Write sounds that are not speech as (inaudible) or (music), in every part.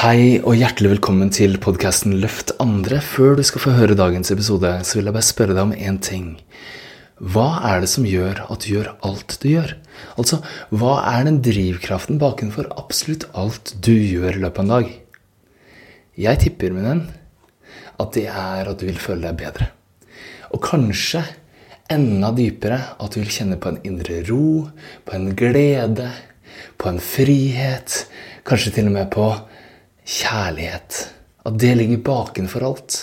Hei og hjertelig velkommen til podkasten Løft andre. Før du skal få høre dagens episode, så vil jeg bare spørre deg om én ting. Hva er det som gjør at du gjør alt du gjør? Altså, hva er den drivkraften bakenfor absolutt alt du gjør i løpet av en dag? Jeg tipper, min venn, at det er at du vil føle deg bedre. Og kanskje enda dypere at du vil kjenne på en indre ro, på en glede, på en frihet, kanskje til og med på kjærlighet. At det ligger bakenfor alt.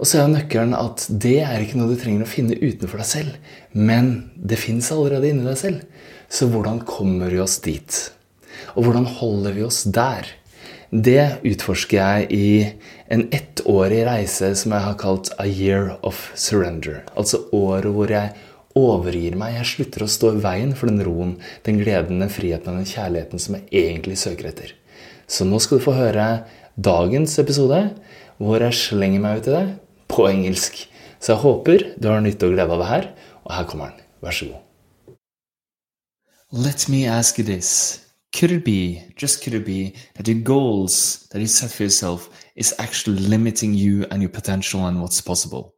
Og så er nøkkelen at det er ikke noe du trenger å finne utenfor deg selv, men det fins allerede inni deg selv. Så hvordan kommer vi oss dit? Og hvordan holder vi oss der? Det utforsker jeg i en ettårig reise som jeg har kalt A Year of Surrender. Altså året hvor jeg overgir meg. Jeg slutter å stå i veien for den roen, den gleden, den friheten og den kjærligheten som jeg egentlig søker etter. Så nå skal du få høre dagens episode, hvor jeg slenger meg ut i det på engelsk. Så jeg håper du har nytte og glede av det her, og her kommer den. Vær så god. Let me ask you this. Could it be, just could it be, that your goals that you set for yourself is actually limiting you and your potential and what's possible?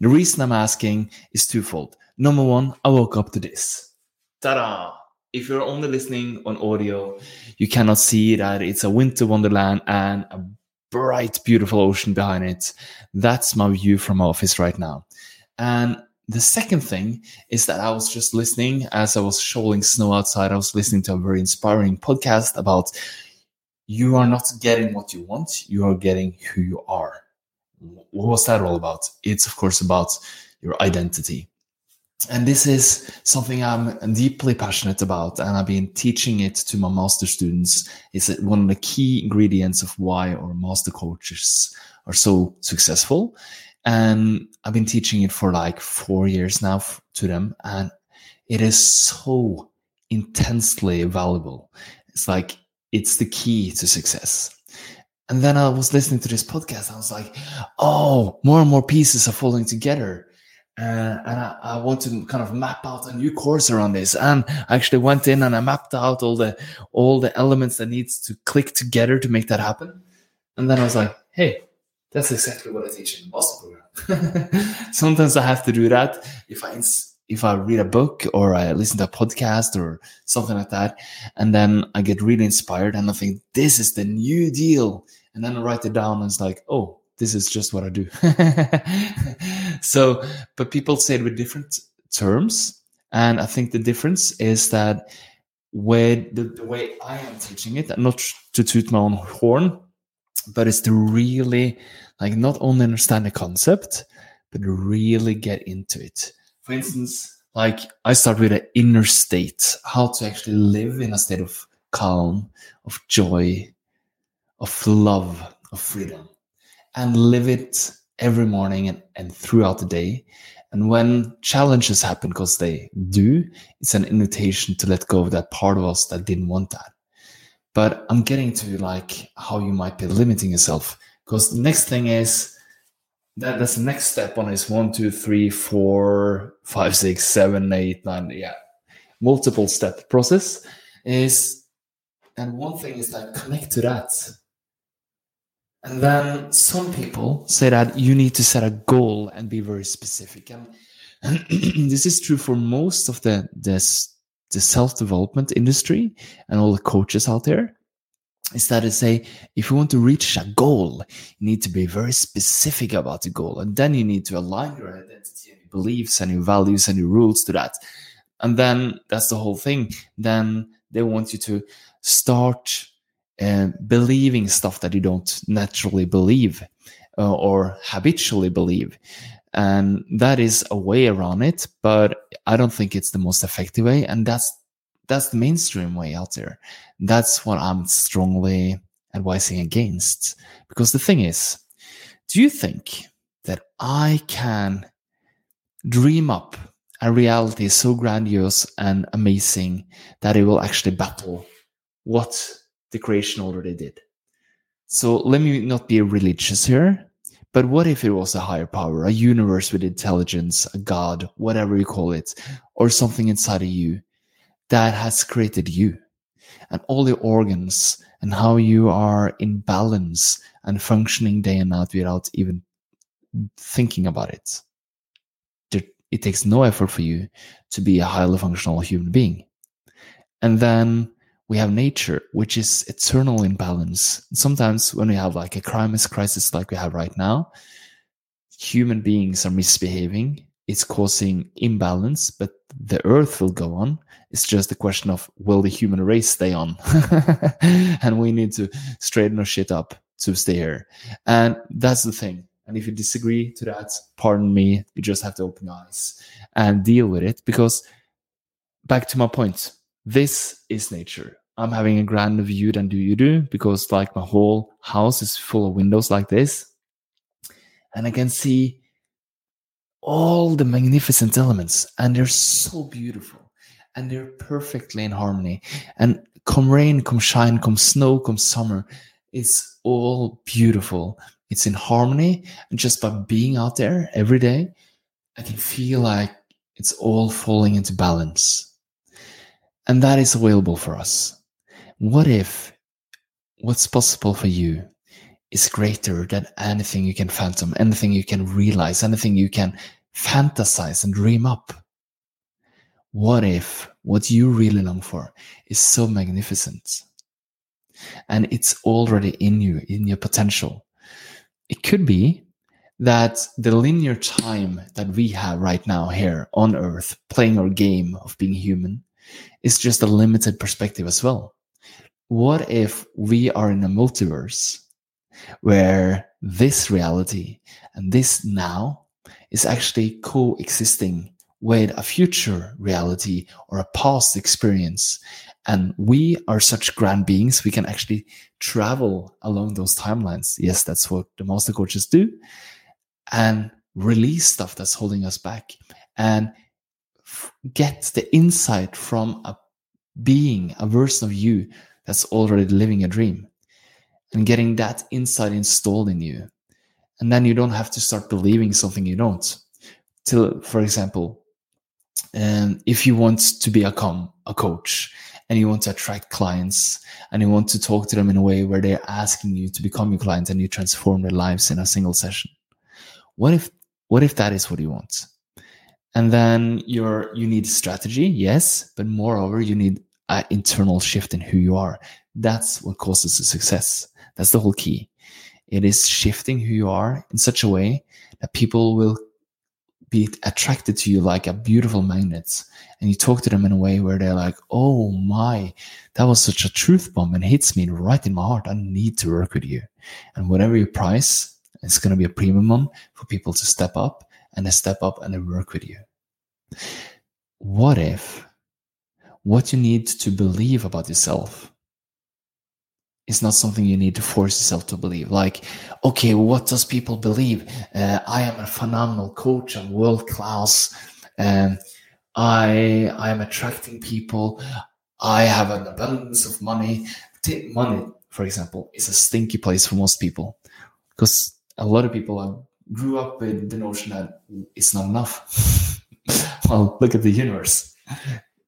The reason I'm asking is twofold. Number one, I woke up to this. Ta-da! If you're only listening on audio, you cannot see that it's a winter wonderland and a bright, beautiful ocean behind it. That's my view from my office right now. And the second thing is that I was just listening as I was shoveling snow outside. I was listening to a very inspiring podcast about you are not getting what you want, you are getting who you are. What was that all about? It's, of course, about your identity. And this is something I'm deeply passionate about, and I've been teaching it to my master students. It's one of the key ingredients of why our master coaches are so successful. And I've been teaching it for like four years now to them, and it is so intensely valuable. It's like it's the key to success. And then I was listening to this podcast. I was like, oh, more and more pieces are falling together. Uh, and I, I, want to kind of map out a new course around this. And I actually went in and I mapped out all the all the elements that needs to click together to make that happen. And then I was like, hey, that's exactly what I teach in the master program. (laughs) Sometimes I have to do that if I if I read a book or I listen to a podcast or something like that, and then I get really inspired and I think this is the new deal, and then I write it down and it's like, oh, this is just what I do. (laughs) so, but people say it with different terms. And I think the difference is that where the, the way I am teaching it, not to toot my own horn, but it's to really like not only understand the concept, but really get into it. For instance, like I start with an inner state, how to actually live in a state of calm, of joy, of love, of freedom and live it every morning and, and throughout the day. And when challenges happen, because they do, it's an invitation to let go of that part of us that didn't want that. But I'm getting to like how you might be limiting yourself. Because the next thing is that that's the next step on is one, two, three, four, five, six, seven, eight, nine, yeah. Multiple step process is and one thing is that connect to that and then some people say that you need to set a goal and be very specific. And, (clears throat) this is true for most of the, the, the self development industry and all the coaches out there. Is that to say, if you want to reach a goal, you need to be very specific about the goal. And then you need to align your identity and your beliefs and your values and your rules to that. And then that's the whole thing. Then they want you to start believing stuff that you don't naturally believe uh, or habitually believe. And that is a way around it, but I don't think it's the most effective way. And that's that's the mainstream way out there. That's what I'm strongly advising against. Because the thing is, do you think that I can dream up a reality so grandiose and amazing that it will actually battle what the creation already did. So let me not be religious here, but what if it was a higher power, a universe with intelligence, a God, whatever you call it, or something inside of you that has created you? and all the organs and how you are in balance and functioning day and night without even thinking about it. It takes no effort for you to be a highly functional human being. And then we have nature, which is eternal in balance. Sometimes when we have like a crisis crisis like we have right now, human beings are misbehaving. It's causing imbalance, but the earth will go on. It's just a question of will the human race stay on? (laughs) and we need to straighten our shit up to stay here. And that's the thing. And if you disagree to that, pardon me, you just have to open your eyes and deal with it. Because back to my point, this is nature. I'm having a grander view than do you do because like my whole house is full of windows like this. And I can see all the magnificent elements and they're so beautiful and they're perfectly in harmony. And come rain, come shine, come snow, come summer, it's all beautiful it's in harmony. And just by being out there every day, I can feel like it's all falling into balance. And that is available for us. What if what's possible for you is greater than anything you can fathom, anything you can realize, anything you can fantasize and dream up? What if what you really long for is so magnificent and it's already in you, in your potential? it could be that the linear time that we have right now here on earth playing our game of being human is just a limited perspective as well what if we are in a multiverse where this reality and this now is actually coexisting with a future reality or a past experience and we are such grand beings, we can actually travel along those timelines. Yes, that's what the master coaches do. And release stuff that's holding us back and f- get the insight from a being, a version of you that's already living a dream and getting that insight installed in you. And then you don't have to start believing something you don't. Till, for example, um, if you want to become a coach and you want to attract clients and you want to talk to them in a way where they're asking you to become your client and you transform their lives in a single session what if what if that is what you want and then you're you need strategy yes but moreover you need an internal shift in who you are. That's what causes the success. That's the whole key. It is shifting who you are in such a way that people will be attracted to you like a beautiful magnet. And you talk to them in a way where they're like oh my that was such a truth bomb and hits me right in my heart. I need to work with you. And whatever your price it's going to be a premium for people to step up and they step up and they work with you. What if what you need to believe about yourself it's not something you need to force yourself to believe. Like, okay, what does people believe? Uh, I am a phenomenal coach. I'm world class. Um, I I am attracting people. I have an abundance of money. Money, for example, is a stinky place for most people because a lot of people are, grew up with the notion that it's not enough. (laughs) well, look at the universe.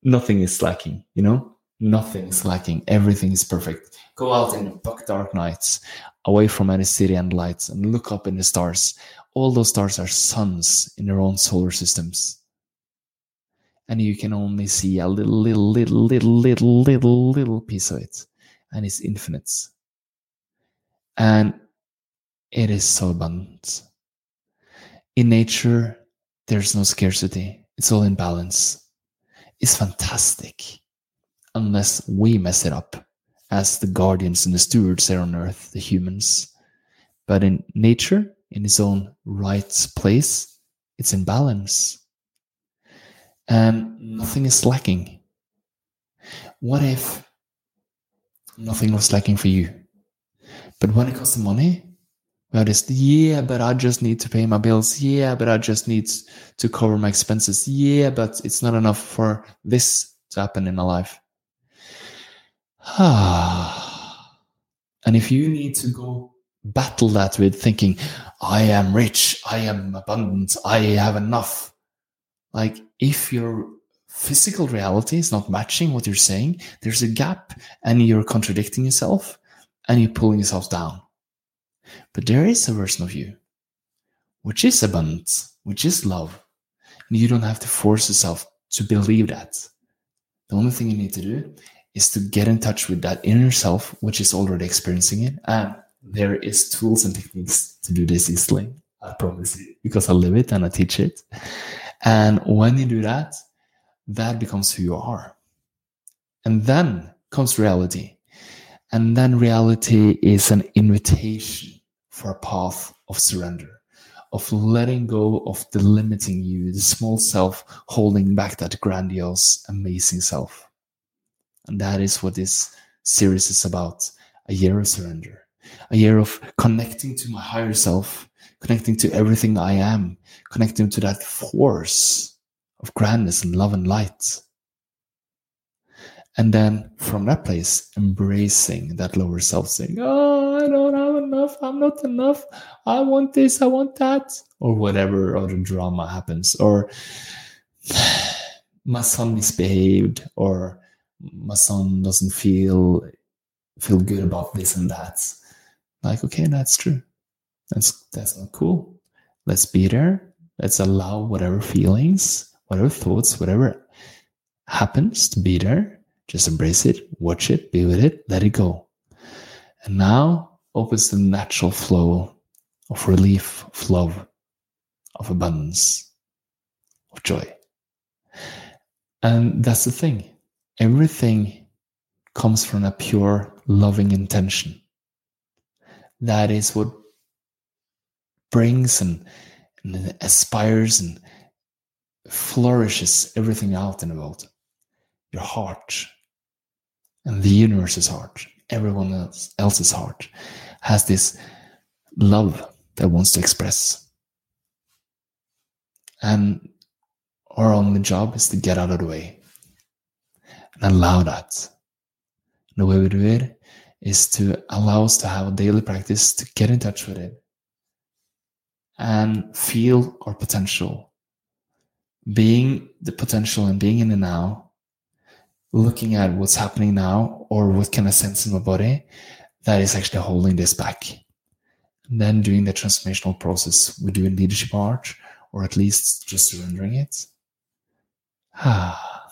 Nothing is lacking. You know, nothing is lacking. Everything is perfect Go out in the dark nights, away from any city and lights, and look up in the stars. All those stars are suns in their own solar systems. And you can only see a little, little, little, little, little, little, little piece of it. And it's infinite. And it is so abundant. In nature, there's no scarcity. It's all in balance. It's fantastic. Unless we mess it up as the guardians and the stewards here on earth, the humans. But in nature, in its own right place, it's in balance. And nothing is lacking. What if nothing was lacking for you? But when it comes to money, well, it's yeah, but I just need to pay my bills. Yeah, but I just need to cover my expenses. Yeah, but it's not enough for this to happen in my life. (sighs) and if you need to go battle that with thinking, I am rich, I am abundant, I have enough. Like if your physical reality is not matching what you're saying, there's a gap and you're contradicting yourself and you're pulling yourself down. But there is a version of you which is abundance, which is love. And you don't have to force yourself to believe that. The only thing you need to do is to get in touch with that inner self, which is already experiencing it. And there is tools and techniques to do this easily. I promise you, because I live it and I teach it. And when you do that, that becomes who you are. And then comes reality. And then reality is an invitation for a path of surrender, of letting go of the limiting you, the small self holding back that grandiose, amazing self. And that is what this series is about a year of surrender, a year of connecting to my higher self, connecting to everything I am, connecting to that force of grandness and love and light. And then from that place, embracing that lower self, saying, Oh, I don't have enough. I'm not enough. I want this. I want that. Or whatever other drama happens. Or (sighs) my son misbehaved. Or my son doesn't feel feel good about this and that. Like, okay, that's true. That's that's not cool. Let's be there. Let's allow whatever feelings, whatever thoughts, whatever happens to be there. Just embrace it, watch it, be with it, let it go. And now opens the natural flow of relief, of love, of abundance, of joy. And that's the thing everything comes from a pure loving intention. That is what brings and, and aspires and flourishes everything out in the world. Your heart and the universe's heart, everyone else, else's heart, has this love that wants to express. And our only job is to get out of the way and allow that. And the way we do it is to allow us to have a daily practice to get in touch with it and feel our potential. Being the potential and being in the now, looking at what's happening now or what can I sense in my body that is actually holding this back. And then doing the transformational process we do in leadership art, or at least just surrendering it. Ah,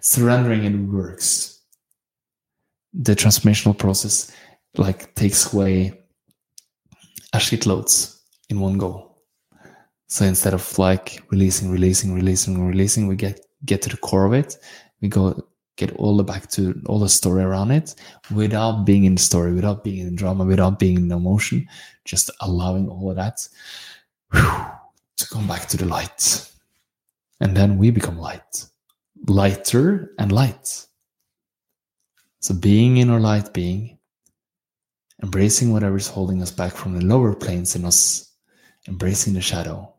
surrendering it works. The transformational process like takes away a shitloads in one go. So instead of like releasing, releasing, releasing, releasing, we get get to the core of it. We go get all the back to all the story around it without being in the story, without being in drama, without being in emotion, just allowing all of that whew, to come back to the light. And then we become light, lighter and light. So being in our light being, embracing whatever is holding us back from the lower planes in us embracing the shadow,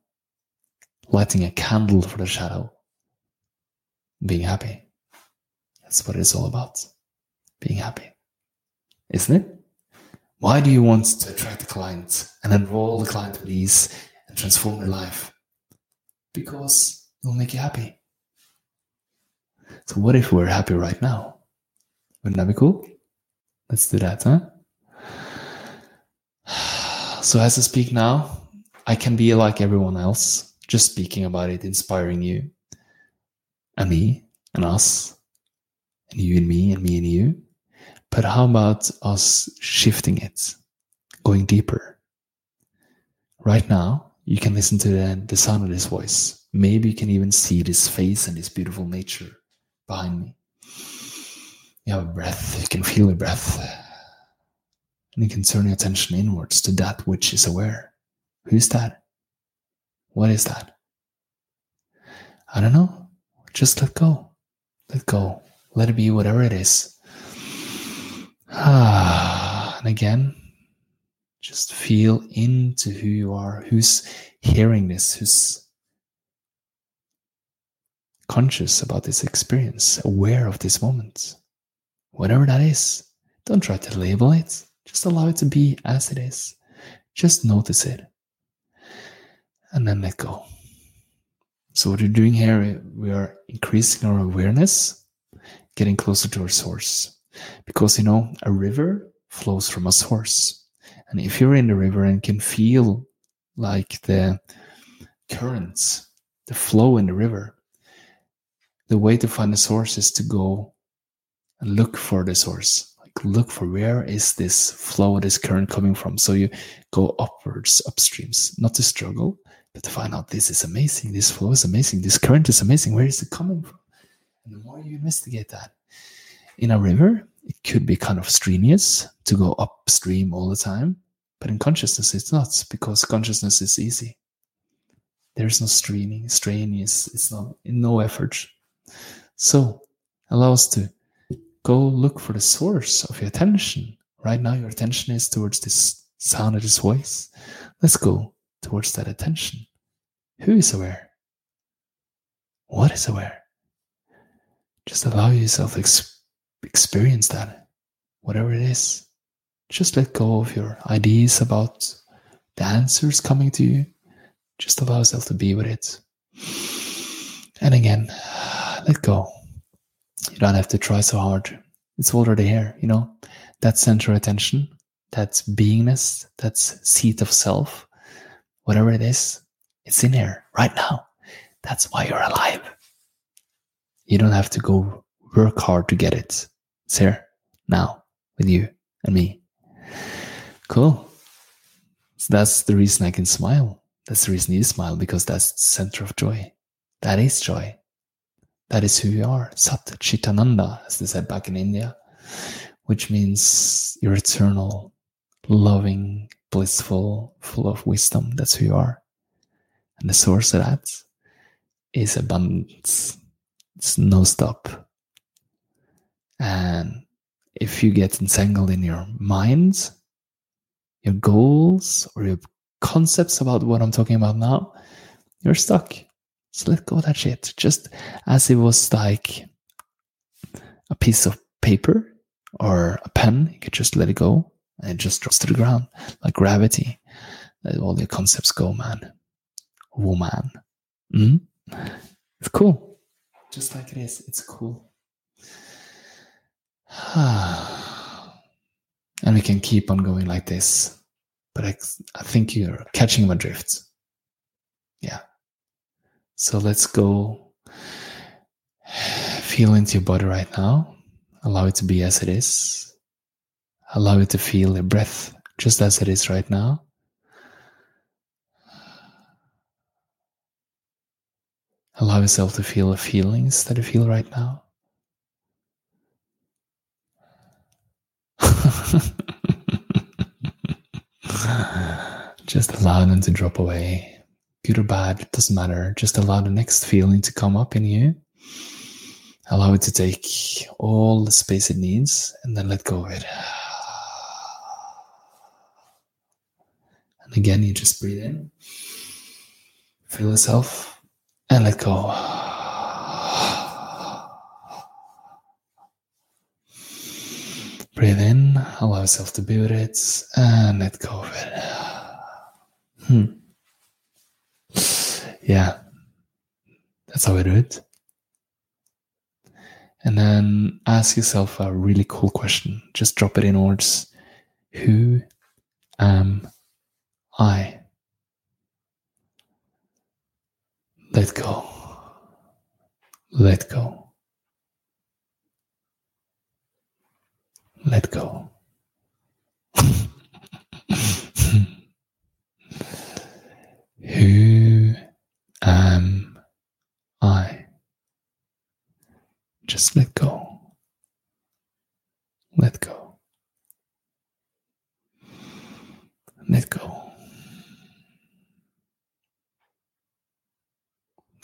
lighting a candle for the shadow, being happy. That's what it's all about. Being happy. Isn't it? Why do you want to attract a client and enroll the client with ease and transform their life? Because it'll make you happy. So, what if we're happy right now? Wouldn't that be cool? Let's do that, huh? (sighs) So, as I speak now, I can be like everyone else, just speaking about it, inspiring you, and me, and us, and you and me, and me and you. But how about us shifting it, going deeper? Right now, you can listen to the, the sound of this voice. Maybe you can even see this face and this beautiful nature behind me. You have a breath, you can feel your breath. And you can turn your attention inwards to that which is aware. Who's that? What is that? I don't know. Just let go. Let go. Let it be whatever it is. Ah, and again, just feel into who you are, who's hearing this, who's conscious about this experience, aware of this moment. Whatever that is, don't try to label it. Just allow it to be as it is. Just notice it and then let go. So, what we're doing here, we are increasing our awareness, getting closer to our source. Because, you know, a river flows from a source. And if you're in the river and can feel like the currents, the flow in the river, the way to find the source is to go and look for the source. Like look for where is this flow, this current coming from. So you go upwards, upstreams, not to struggle, but to find out this is amazing, this flow is amazing, this current is amazing. Where is it coming from? The more you investigate that, in a river, it could be kind of strenuous to go upstream all the time. But in consciousness, it's not because consciousness is easy. There's no straining, strenuous, it's not no effort. So allow us to go look for the source of your attention. Right now, your attention is towards this sound of this voice. Let's go towards that attention. Who is aware? What is aware? Just allow yourself to ex- experience that, whatever it is. Just let go of your ideas about the answers coming to you. Just allow yourself to be with it. And again, let go. You don't have to try so hard. It's already here, you know? That center attention, that's beingness, that's seat of self, whatever it is, it's in here right now. That's why you're alive. You don't have to go work hard to get it. It's here now with you and me. Cool. So that's the reason I can smile. That's the reason you smile because that's the center of joy. That is joy. That is who you are. Sat Chitananda, as they said back in India, which means you're eternal, loving, blissful, full of wisdom. That's who you are. And the source of that is abundance. It's no stop. And if you get entangled in your mind, your goals, or your concepts about what I'm talking about now, you're stuck. So let go of that shit. Just as it was like a piece of paper or a pen, you could just let it go and it just drops to the ground like gravity. Let all your concepts go, man. Woman. Mm? It's cool. Just like it is. It's cool. (sighs) and we can keep on going like this. But I, I think you're catching my drift. Yeah. So let's go feel into your body right now. Allow it to be as it is. Allow it to feel your breath just as it is right now. Allow yourself to feel the feelings that you feel right now. (laughs) just allow them to drop away good or bad, it doesn't matter. Just allow the next feeling to come up in you. Allow it to take all the space it needs and then let go of it. And again, you just breathe in, feel yourself, and let go. Breathe in, allow yourself to be with it, and let go of it. Hmm yeah, that's how we do it. And then ask yourself a really cool question. Just drop it in words. Who am I? Let go. Let go. Let go. (laughs) Who am I? Just let go. Let go. Let go.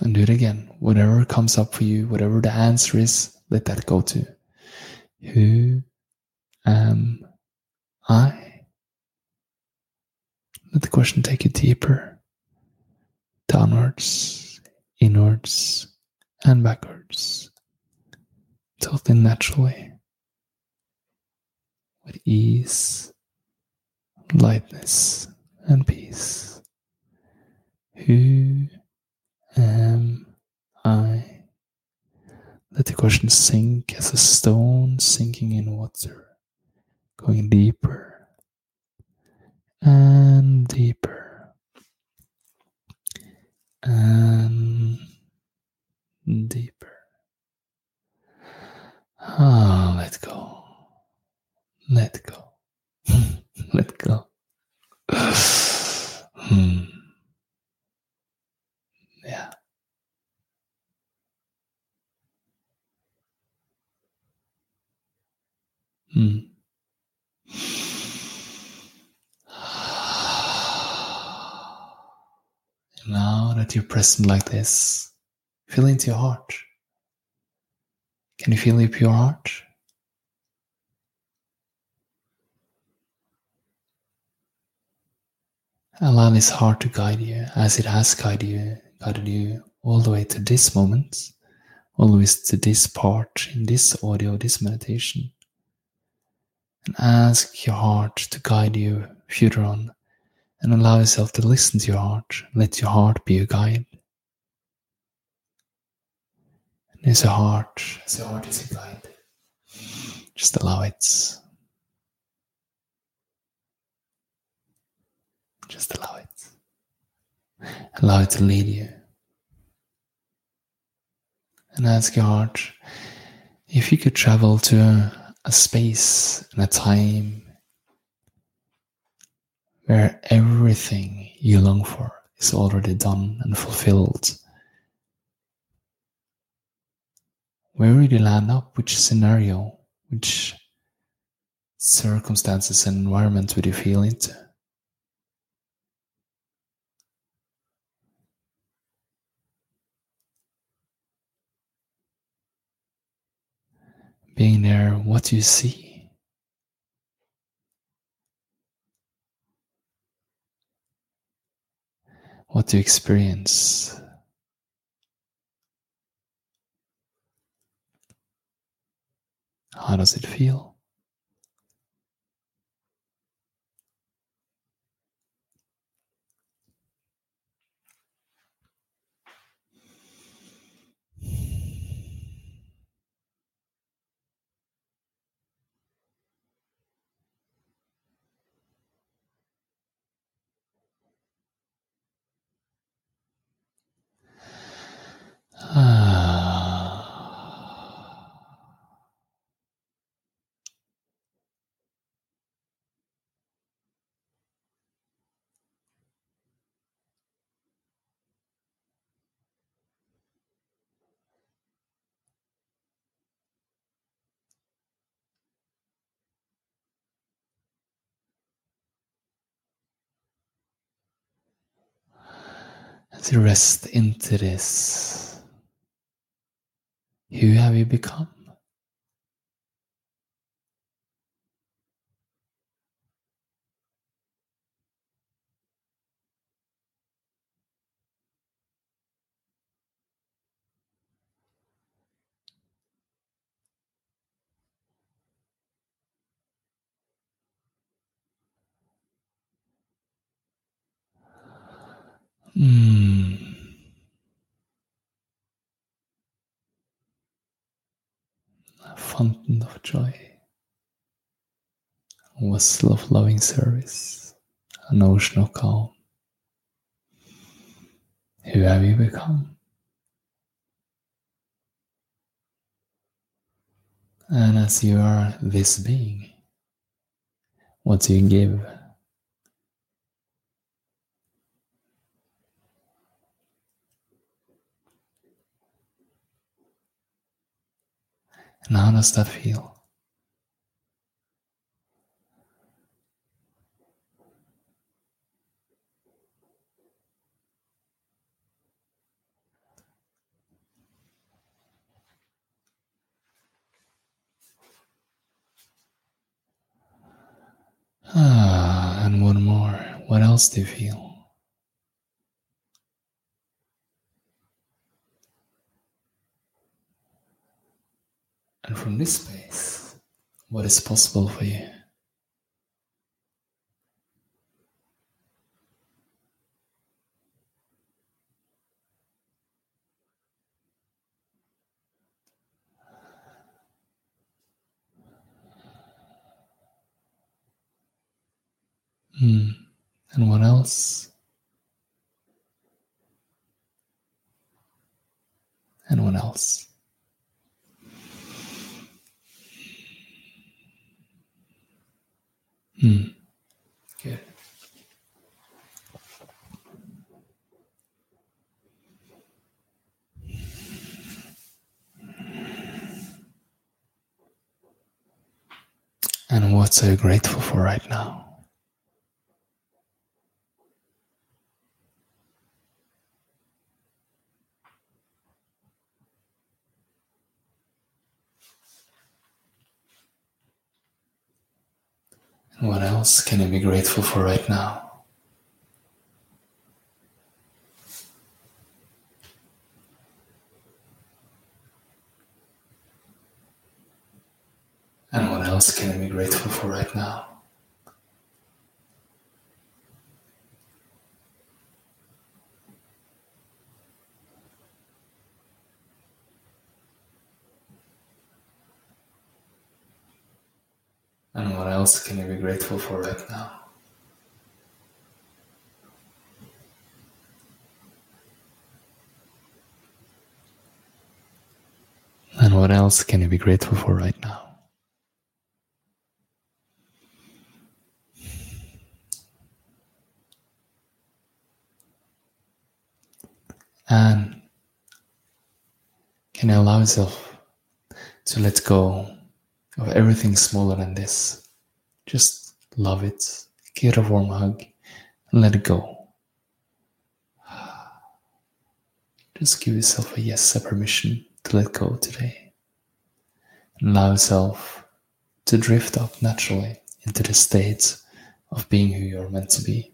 And do it again. Whatever comes up for you, whatever the answer is, let that go to. Who am I? Let the question take you deeper downwards, inwards, and backwards, tilting naturally with ease, lightness, and peace. Who am I. Let the question sink as a stone sinking in water, going deeper and deeper and deeper. Ah, let go. Let go. (laughs) let go. (sighs) hmm. Hmm. (sighs) Now that you're present like this, feel into your heart. Can you feel your pure heart? Allow this heart to guide you as it has guided you, guided you all the way to this moment, always to this part in this audio, this meditation. And ask your heart to guide you further on and allow yourself to listen to your heart. Let your heart be your guide. And as a heart, as a heart is a guide, just allow it. Just allow it. Allow it to lead you. And ask your heart if you could travel to a, space and a time where everything you long for is already done and fulfilled. Where would you land up? Which scenario, which circumstances and environment would you feel into? Being there, what do you see? What do you experience? How does it feel? You rest into this, who have you become? Mm. A fountain of joy, a vessel of loving service, an ocean of calm. Who have you become? And as you are this being, what do you give? And how does that feel? Ah, and one more. What else do you feel? And from this space, what is possible for you? Mm. And what else? And what else? Hmm. Good. And what are you grateful for right now? What else can you be grateful for right now? And what else can you be grateful for right now? And what else can you be grateful for right now? And what else can you be grateful for right now? And can you allow yourself to let go of everything smaller than this? Just love it, give it a warm hug, and let it go. Just give yourself a yes, a permission to let go today. And allow yourself to drift up naturally into the state of being who you're meant to be.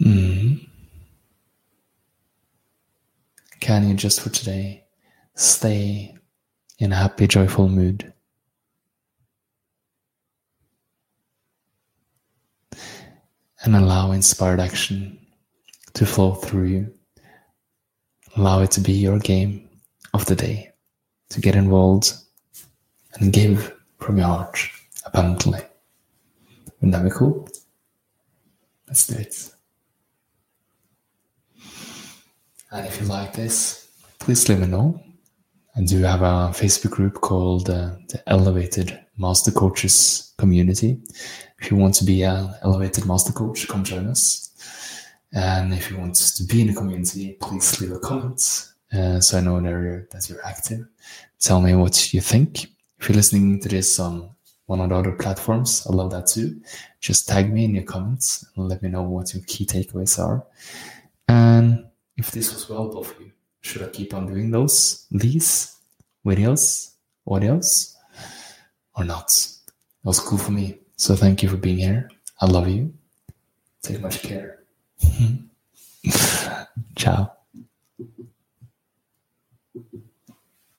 Mm. Can you just for today stay in a happy, joyful mood? And allow inspired action to flow through you. Allow it to be your game of the day, to get involved and give from your heart abundantly. Wouldn't that be cool? Let's do it. And if you like this, please let me know. I do have a Facebook group called uh, the Elevated Master Coaches Community. If you want to be an Elevated Master Coach, come join us. And if you want to be in the community, please leave a comment uh, so I know an area that you're active. Tell me what you think. If you're listening to this on one of the other platforms, I love that too. Just tag me in your comments and let me know what your key takeaways are. And if this was well for you, should I keep on doing those, these videos, audios, or not? That was cool for me. So thank you for being here. I love you. Take much care. (laughs) Ciao.